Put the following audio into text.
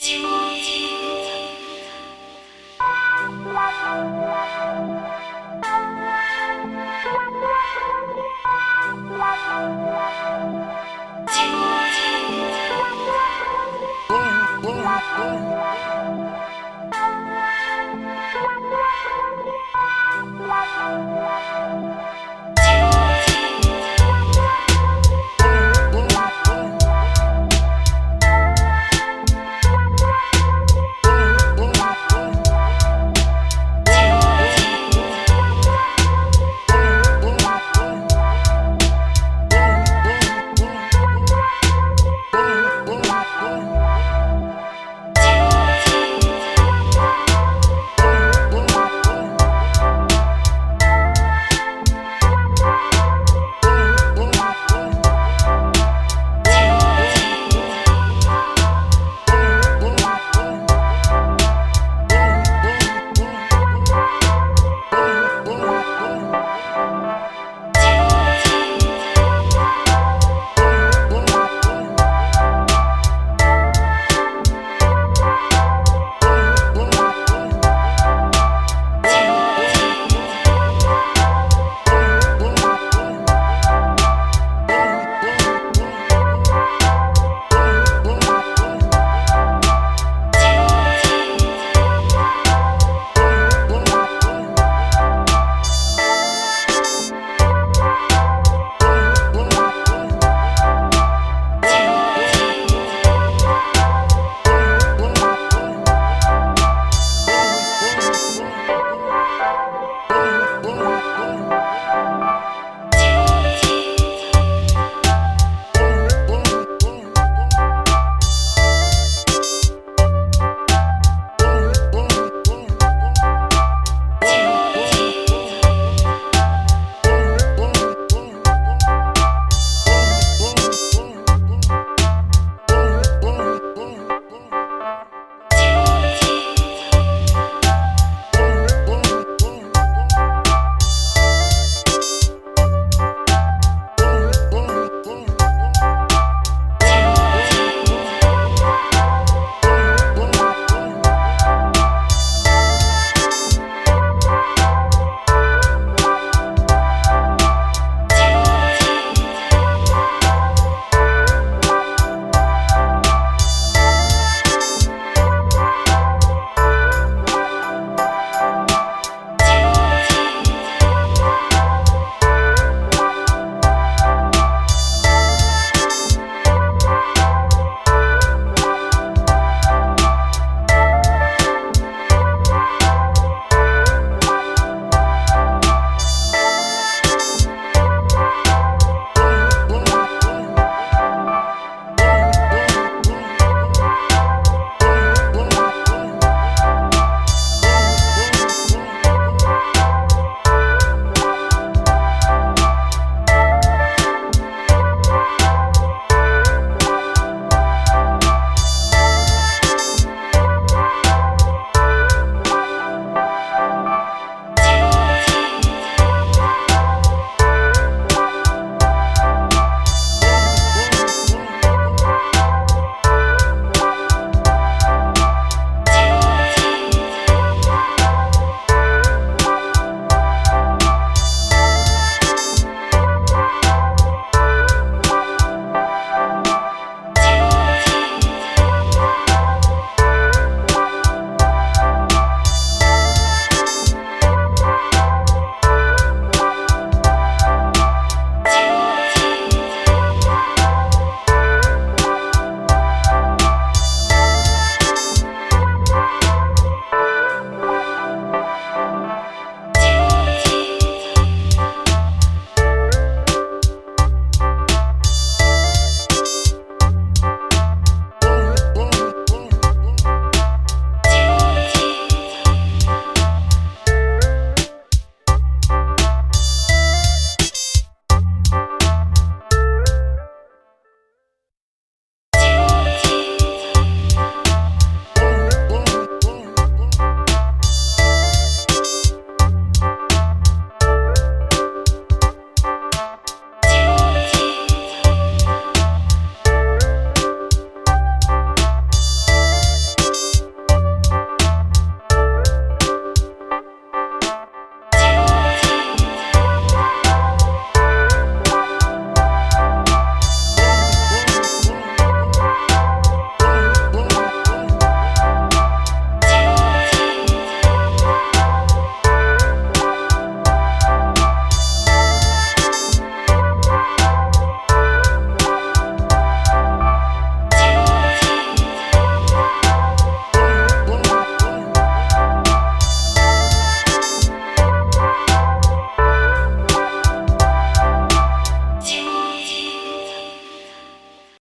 you.